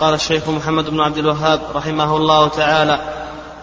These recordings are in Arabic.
قال الشيخ محمد بن عبد الوهاب رحمه الله تعالى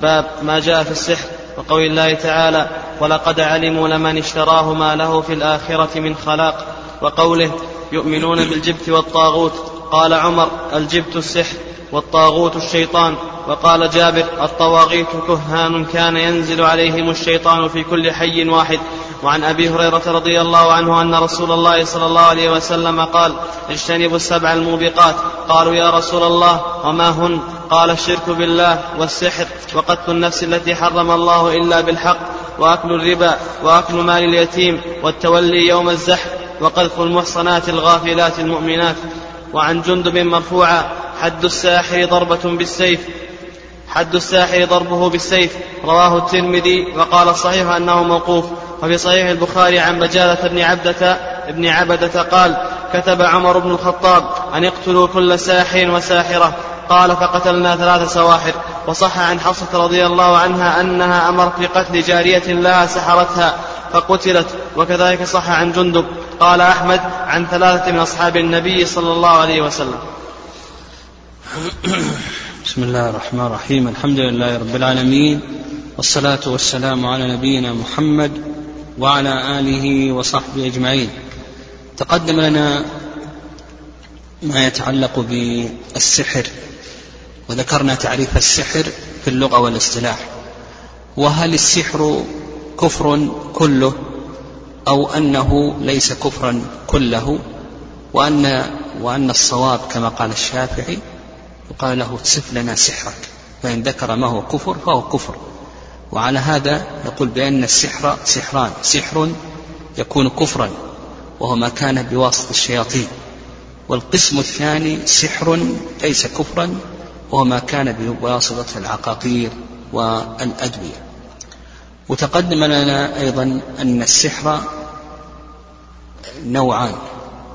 باب ما جاء في السحر وقول الله تعالى ولقد علموا لمن اشتراه ما له في الآخرة من خلاق وقوله يؤمنون بالجبت والطاغوت قال عمر الجبت السحر والطاغوت الشيطان وقال جابر الطواغيت كهان كان ينزل عليهم الشيطان في كل حي واحد وعن أبي هريرة رضي الله عنه أن رسول الله صلى الله عليه وسلم قال اجتنبوا السبع الموبقات. قالوا يا رسول الله وما هن؟ قال الشرك بالله والسحر وقتل النفس التي حرم الله إلا بالحق وأكل الربا وأكل مال اليتيم والتولي يوم الزحف وقذف المحصنات الغافلات المؤمنات. وعن جندب مرفوعا حد الساحر ضربة بالسيف. حد الساحر ضربه بالسيف. رواه الترمذي وقال الصحيح أنه موقوف. وفي صحيح البخاري عن بجالة بن عبدة ابن عبدة قال كتب عمر بن الخطاب أن اقتلوا كل ساحر وساحرة. قال فقتلنا ثلاث سواحر. وصح عن حفصة رضي الله عنها أنها أمرت بقتل جارية لها سحرتها فقتلت. وكذلك صح عن جندب. قال أحمد عن ثلاثة من أصحاب النبي صلى الله عليه وسلم. بسم الله الرحمن الرحيم. الحمد لله رب العالمين والصلاة والسلام على نبينا محمد وعلى آله وصحبه أجمعين. تقدم لنا ما يتعلق بالسحر وذكرنا تعريف السحر في اللغة والاصطلاح. وهل السحر كفر كله أو أنه ليس كفرا كله؟ وأن وأن الصواب كما قال الشافعي يقال له صف لنا سحرك فإن ذكر ما هو كفر فهو كفر. وعلى هذا نقول بأن السحر سحران سحر يكون كفرا وهو ما كان بواسطة الشياطين. والقسم الثاني سحر ليس كفرا وهو ما كان بواسطة العقاقير والأدوية. وتقدم لنا أيضا أن السحر نوعان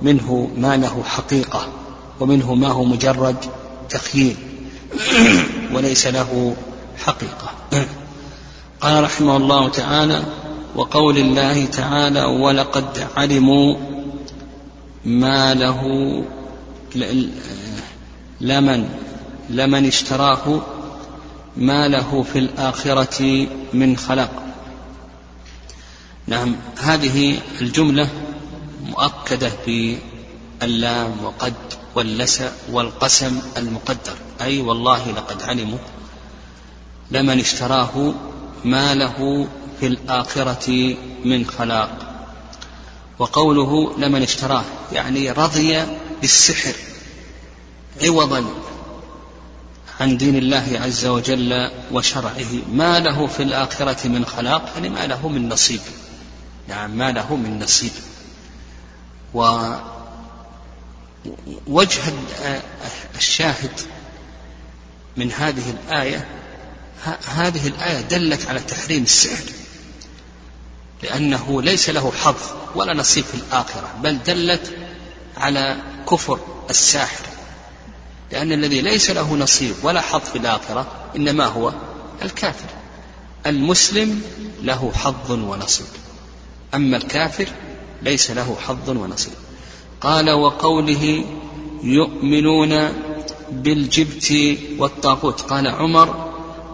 منه ما له حقيقة ومنه ما هو مجرد تخييل وليس له حقيقة. قال رحمه الله تعالى وقول الله تعالى ولقد علموا ما له لمن لمن اشتراه ما له في الآخرة من خلاق نعم هذه الجملة مؤكدة باللام وقد واللسع والقسم المقدر. أي والله لقد علموا لمن اشتراه ما له في الآخرة من خلاق. وقوله لمن اشتراه يعني رضي بالسحر عوضا عن دين الله عز وجل وشرعه. ما له في الآخرة من خلاق يعني ما له من نصيب. نعم ما له من نصيب. ووجه الشاهد من هذه الآية هذه الآية دلت على تحريم السحر لأنه ليس له حظ ولا نصيب في الآخرة بل دلت على كفر الساحر. لأن الذي ليس له نصيب ولا حظ في الآخرة إنما هو الكافر. المسلم له حظ ونصيب أما الكافر ليس له حظ ونصيب. قال وقوله يؤمنون بالجبت والطاغوت قال عمر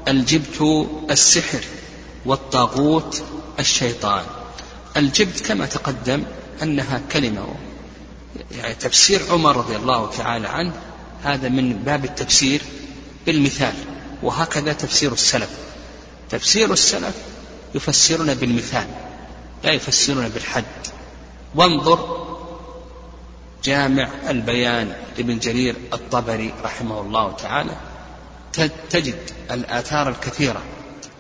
الجبت السحر والطاغوت الشيطان. الجبت كما تقدم أنها كلمة يعني تفسير عمر رضي الله تعالى عنه هذا من باب التفسير بالمثال وهكذا تفسير السلف. تفسير السلف يفسرون بالمثال لا يفسرون بالحد. وانظر جامع البيان لابن جرير الطبري رحمه الله تعالى تجد الآثار الكثيرة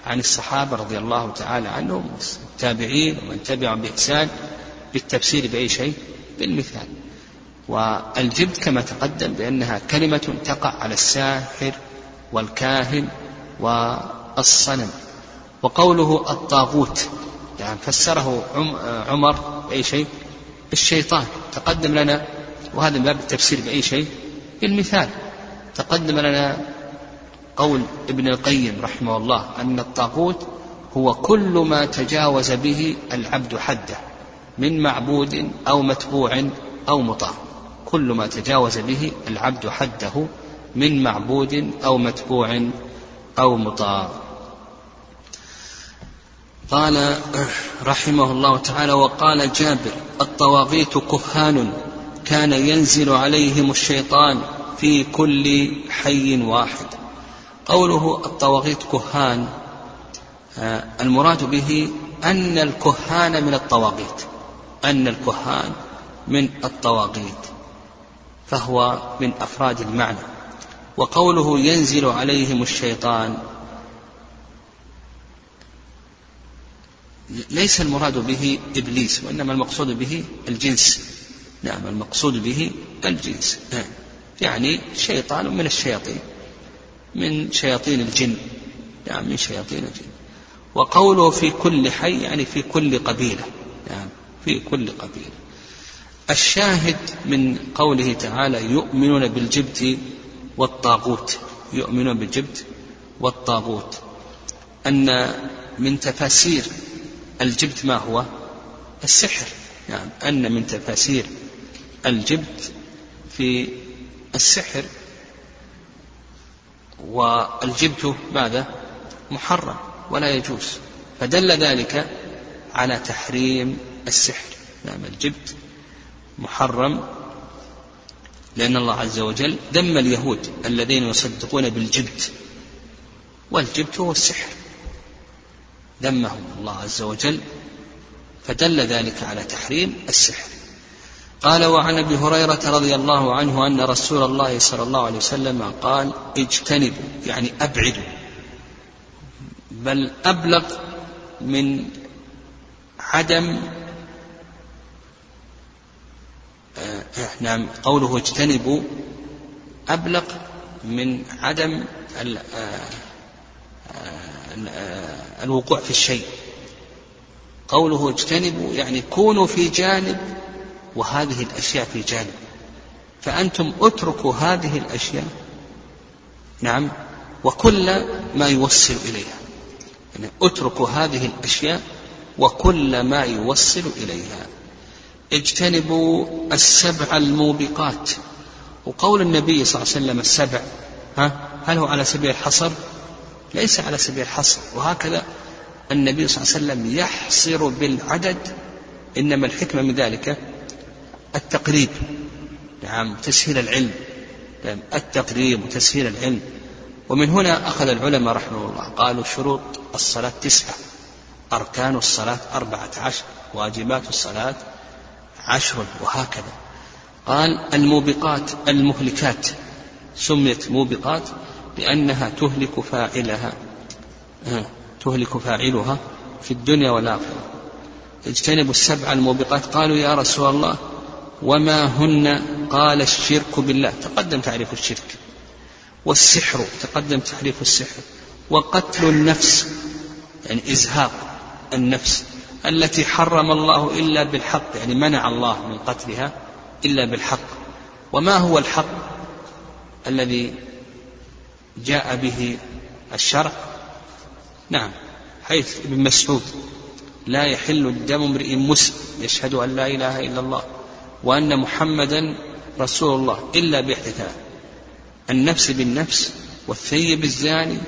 عن الصحابة رضي الله تعالى عنهم والتابعين ومن تبعهم بإحسان بالتفسير بأي شيء بالمثال. والجبت كما تقدم بأنها كلمة تقع على الساحر والكاهن والصنم وقوله الطاغوت يعني فسره عمر بأي شيء الشيطان تقدم لنا وهذا من باب التفسير بأي شيء بالمثال. تقدم لنا قول ابن القيم رحمه الله أن الطاغوت هو كل ما تجاوز به العبد حده من معبود أو متبوع أو مطاع. كل ما تجاوز به العبد حده من معبود أو متبوع أو مطاع. قال رحمه الله تعالى وقال جابر الطواغيت كهان كان ينزل عليهم الشيطان في كل حي واحد. قوله الطواغيت كهان آه، المراد به أن الكهان من الطواغيت أن الكهان من الطواغيت فهو من أفراد المعنى. وقوله ينزل عليهم الشيطان ليس المراد به إبليس وإنما المقصود به الجنس. نعم المقصود به الجنس. نعم. يعني شيطان من الشياطين. من شياطين الجن. نعم من شياطين الجن. وقوله في كل حي يعني في كل قبيلة. نعم في كل قبيلة. الشاهد من قوله تعالى يؤمنون بالجبت والطاغوت. يؤمنون بالجبت والطاغوت. أن من تفاسير الجبت ما هو؟ السحر. نعم أن من تفاسير الجبت في السحر والجبت ماذا؟ محرم ولا يجوز. فدل ذلك على تحريم السحر. نعم الجبت محرم لأن الله عز وجل ذم اليهود الذين يصدقون بالجبت. والجبت هو السحر. ذمهم الله عز وجل. فدل ذلك على تحريم السحر. قال وعن أبي هريرة رضي الله عنه أن رسول الله صلى الله عليه وسلم قال اجتنبوا يعني ابعدوا بل أبلغ من عدم آه نعم قوله اجتنبوا أبلغ من عدم آه آه الوقوع في الشيء. قوله اجتنبوا يعني كونوا في جانب وهذه الأشياء في جانب. فأنتم اتركوا هذه الأشياء. نعم. وكل ما يوصل إليها. يعني اتركوا هذه الأشياء وكل ما يوصل إليها. اجتنبوا السبع الموبقات. وقول النبي صلى الله عليه وسلم السبع ها هل هو على سبيل الحصر؟ ليس على سبيل الحصر. وهكذا النبي صلى الله عليه وسلم يحصر بالعدد. إنما الحكمة من ذلك التقريب. نعم تسهيل العلم. نعم التقريب وتسهيل العلم. ومن هنا أخذ العلماء رحمه الله قالوا شروط الصلاة تسعة. أركان الصلاة أربعة عشر واجبات الصلاة عشر وهكذا. قال الموبقات المهلكات سميت موبقات لأنها تهلك فاعلها تهلك فاعلها في الدنيا والآخرة. اجتنبوا السبع الموبقات قالوا يا رسول الله وما هن قال الشرك بالله. تقدم تعريف الشرك. والسحر. تقدم تعريف السحر. وقتل النفس. يعني إزهاق النفس. التي حرم الله إلا بالحق. يعني منع الله من قتلها إلا بالحق. وما هو الحق الذي جاء به الشرع؟ نعم. حيث ابن مسعود. لا يحل الدم امرئ مسلم يشهد أن لا إله إلا الله. وأن محمدا رسول الله إلا بإحدى النفس بالنفس والثيب الزاني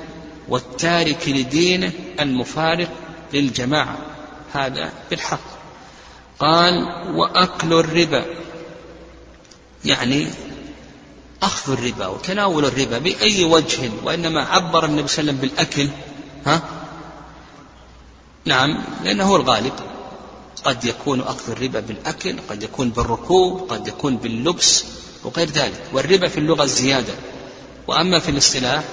والتارك لدينه المفارق للجماعة. هذا بالحق. قال وأكل الربا. يعني أخذ الربا وتناول الربا بأي وجه وإنما عبر النبي صلى الله عليه وسلم بالأكل ها؟ نعم لأنه هو الغالب. قد يكون أخذ الربا بالأكل قد يكون بالركوب قد يكون باللبس وغير ذلك. والربا في اللغة الزيادة. وأما في الاصطلاح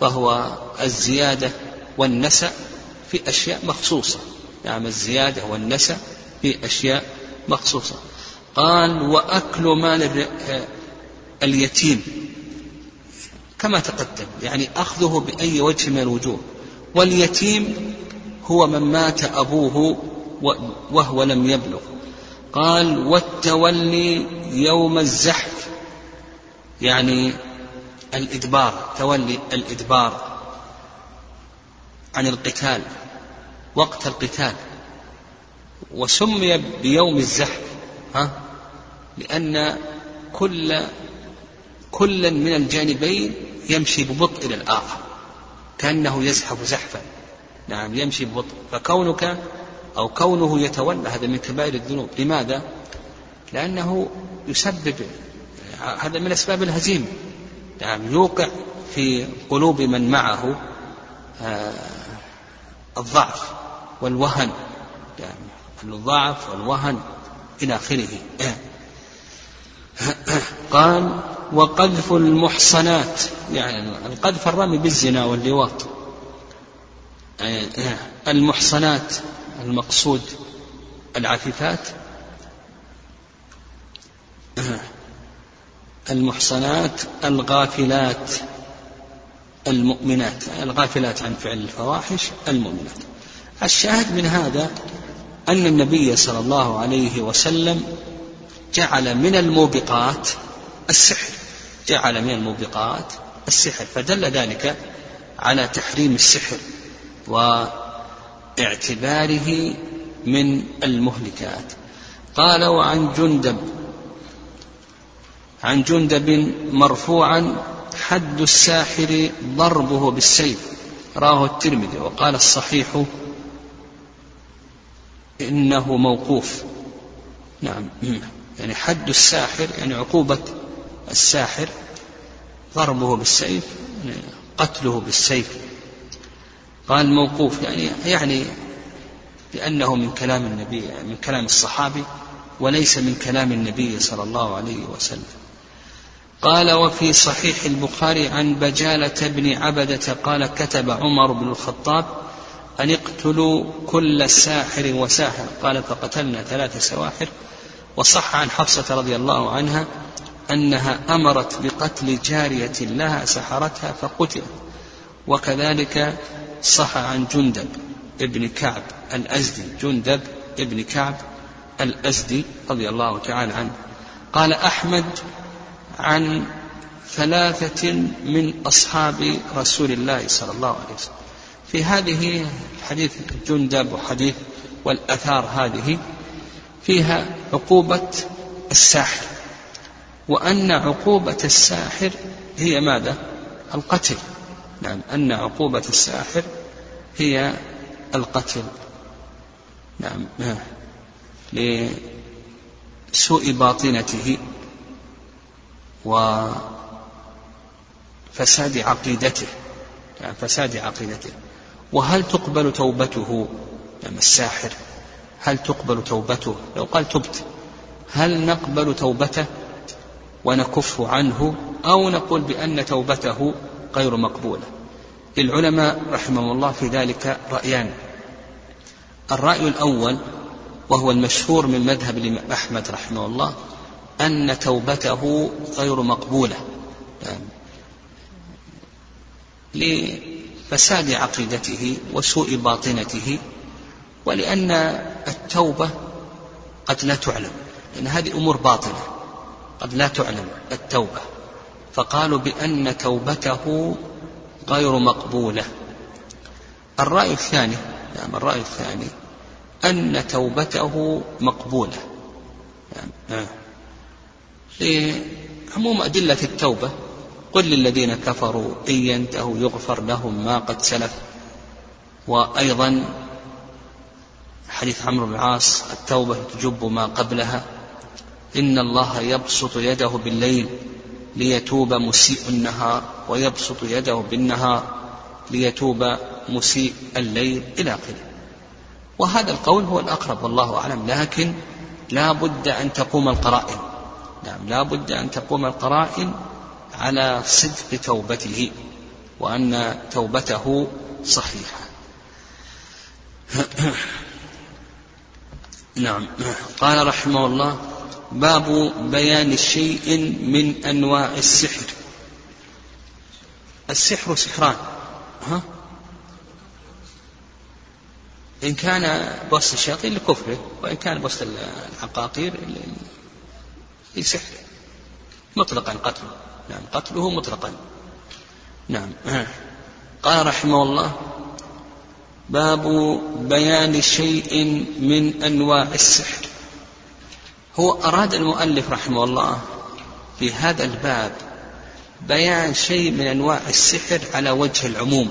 فهو الزيادة والنسأ في أشياء مخصوصة. نعم الزيادة والنسأ في أشياء مخصوصة. قال وأكل مال اليتيم. كما تقدم يعني أخذه بأي وجه من الوجوه. واليتيم هو من مات أبوه وهو لم يبلغ. قال والتولي يوم الزحف. يعني الإدبار تولي الإدبار عن القتال وقت القتال. وسمي بيوم الزحف ها؟ لأن كل كلا من الجانبين يمشي ببطء إلى الآخر كأنه يزحف زحفا. نعم يمشي ببطء. فكونك أو كونه يتولى هذا من كبائر الذنوب. لماذا؟ لأنه يسبب هذا من أسباب الهزيمة. نعم يوقع في قلوب من معه آه، الضعف والوهن. يعني الضعف والوهن إلى آخره. قال وقذف المحصنات يعني القذف الرمي بالزنا واللواط. المحصنات المقصود العفيفات المحصنات الغافلات المؤمنات الغافلات عن فعل الفواحش المؤمنات. الشاهد من هذا أن النبي صلى الله عليه وسلم جعل من الموبقات السحر جعل من الموبقات السحر فدل ذلك على تحريم السحر واعتباره من المهلكات. قال وعن جندب. عن جندب مرفوعا حد الساحر ضربه بالسيف. راه الترمذي. وقال الصحيح إنه موقوف. نعم. يعني حد الساحر يعني عقوبة الساحر ضربه بالسيف يعني قتله بالسيف. قال موقوف يعني يعني لأنه من كلام النبي من كلام الصحابي وليس من كلام النبي صلى الله عليه وسلم. قال وفي صحيح البخاري عن بجالة بن عبدة قال كتب عمر بن الخطاب أن اقتلوا كل ساحر وساحر. قال فقتلنا ثلاث سواحر. وصح عن حفصة رضي الله عنها أنها أمرت بقتل جارية لها سحرتها فقتلت. وكذلك صح عن جندب ابن كعب الأزدي جندب ابن كعب الأزدي رضي الله تعالى عنه. قال أحمد عن ثلاثة من أصحاب رسول الله صلى الله عليه وسلم. في هذه حديث جندب وحديث والأثار هذه فيها عقوبة الساحر وأن عقوبة الساحر هي ماذا؟ القتل. نعم أن عقوبة الساحر هي القتل. نعم لسوء باطنته وفساد عقيدته. يعني فساد عقيدته. وهل تقبل توبته؟ يعني الساحر هل تقبل توبته؟ لو قال تبت هل نقبل توبته ونكف عنه أو نقول بأن توبته غير مقبولة. للعلماء رحمهم الله في ذلك رأيان. الرأي الأول وهو المشهور من مذهب الإمام أحمد رحمه الله أن توبته غير مقبولة. لفساد عقيدته وسوء باطنته ولأن التوبة قد لا تعلم. لأن هذه أمور باطنة قد لا تعلم التوبة. فقالوا بأن توبته غير مقبولة. الرأي الثاني نعم الرأي الثاني أن توبته مقبولة. يعني لعموم أدلة التوبة قل للذين كفروا إن ينتهوا يغفر لهم ما قد سلف. وأيضا حديث عمرو بن العاص التوبة تجب ما قبلها. إن الله يبسط يده بالليل. ليتوب مسيء النهار ويبسط يده بالنهار ليتوب مسيء الليل إلى آخره. وهذا القول هو الأقرب والله أعلم. لكن لا بد أن تقوم القرائن. نعم لا بد أن تقوم القرائن على صدق توبته وأن توبته صحيحة. نعم. قال رحمه الله باب بيان شيء من أنواع السحر. السحر سحران ها؟ إن كان بوسط الشياطين لكفره وإن كان بوسط العقاقير لسحره. مطلقا قتله. نعم قتله مطلقا. نعم. قال رحمه الله باب بيان شيء من أنواع السحر. هو أراد المؤلف رحمه الله في هذا الباب بيان شيء من أنواع السحر على وجه العموم.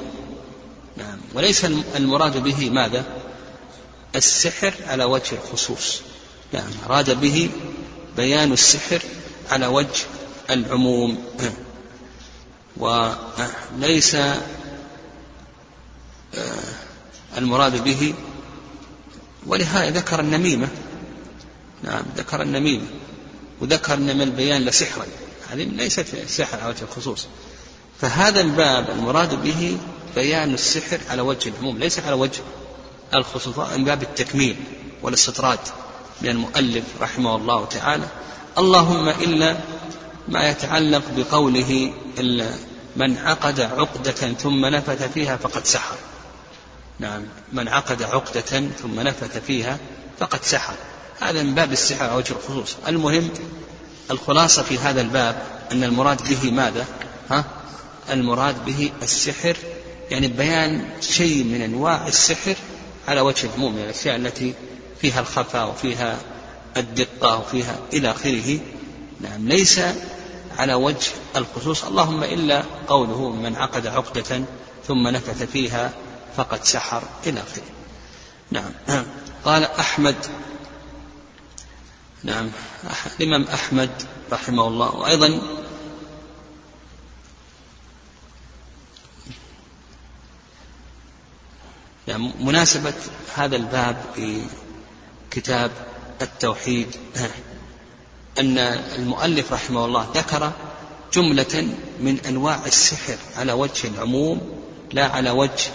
نعم. وليس المراد به ماذا؟ السحر على وجه الخصوص. نعم. أراد به بيان السحر على وجه العموم. وليس آه، المراد به ولهذا ذكر النميمة. نعم ذكر النميمة. وذكر أن من البيان لسحرا. هذه ليست سحر على وجه الخصوص. فهذا الباب المراد به بيان السحر على وجه العموم ليس على وجه الخصوص من باب التكميل والاستطراد. من المؤلف رحمه الله تعالى اللهم إلا ما يتعلق بقوله من عقد عقدة ثم نفث فيها فقد سحر. نعم من عقد عقدة ثم نفث فيها فقد سحر. هذا من باب السحر على وجه الخصوص. المهم الخلاصة في هذا الباب أن المراد به ماذا؟ ها؟ المراد به السحر يعني بيان شيء من أنواع السحر على وجه العموم من الأشياء التي فيها الخفاء وفيها الدقة وفيها إلى آخره. نعم ليس على وجه الخصوص. اللهم إلا قوله من عقد عقدة ثم نفث فيها فقد سحر إلى آخره. نعم. قال أحمد نعم. الإمام أحمد رحمه الله. وأيضا يعني مناسبة هذا الباب في كتاب التوحيد أن المؤلف رحمه الله ذكر جملة من أنواع السحر على وجه العموم لا على وجه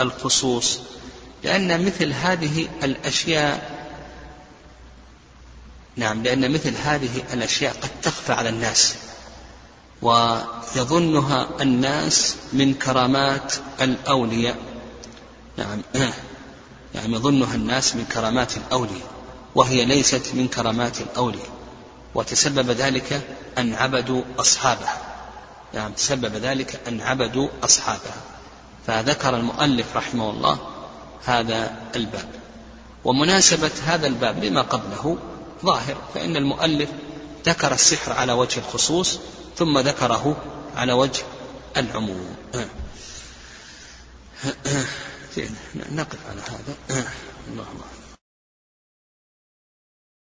الخصوص. لأن مثل هذه الأشياء نعم لأن مثل هذه الأشياء قد تخفى على الناس ويظنها الناس من كرامات الأولياء. نعم نعم يظنها الناس من كرامات الأولياء وهي ليست من كرامات الأولياء. وتسبب ذلك أن عبدوا أصحابها. نعم تسبب ذلك أن عبدوا أصحابها. فذكر المؤلف رحمه الله هذا الباب. ومناسبة هذا الباب لما قبله ظاهر فإن المؤلف ذكر السحر على وجه الخصوص ثم ذكره على وجه العموم. نقف على هذا. الله الله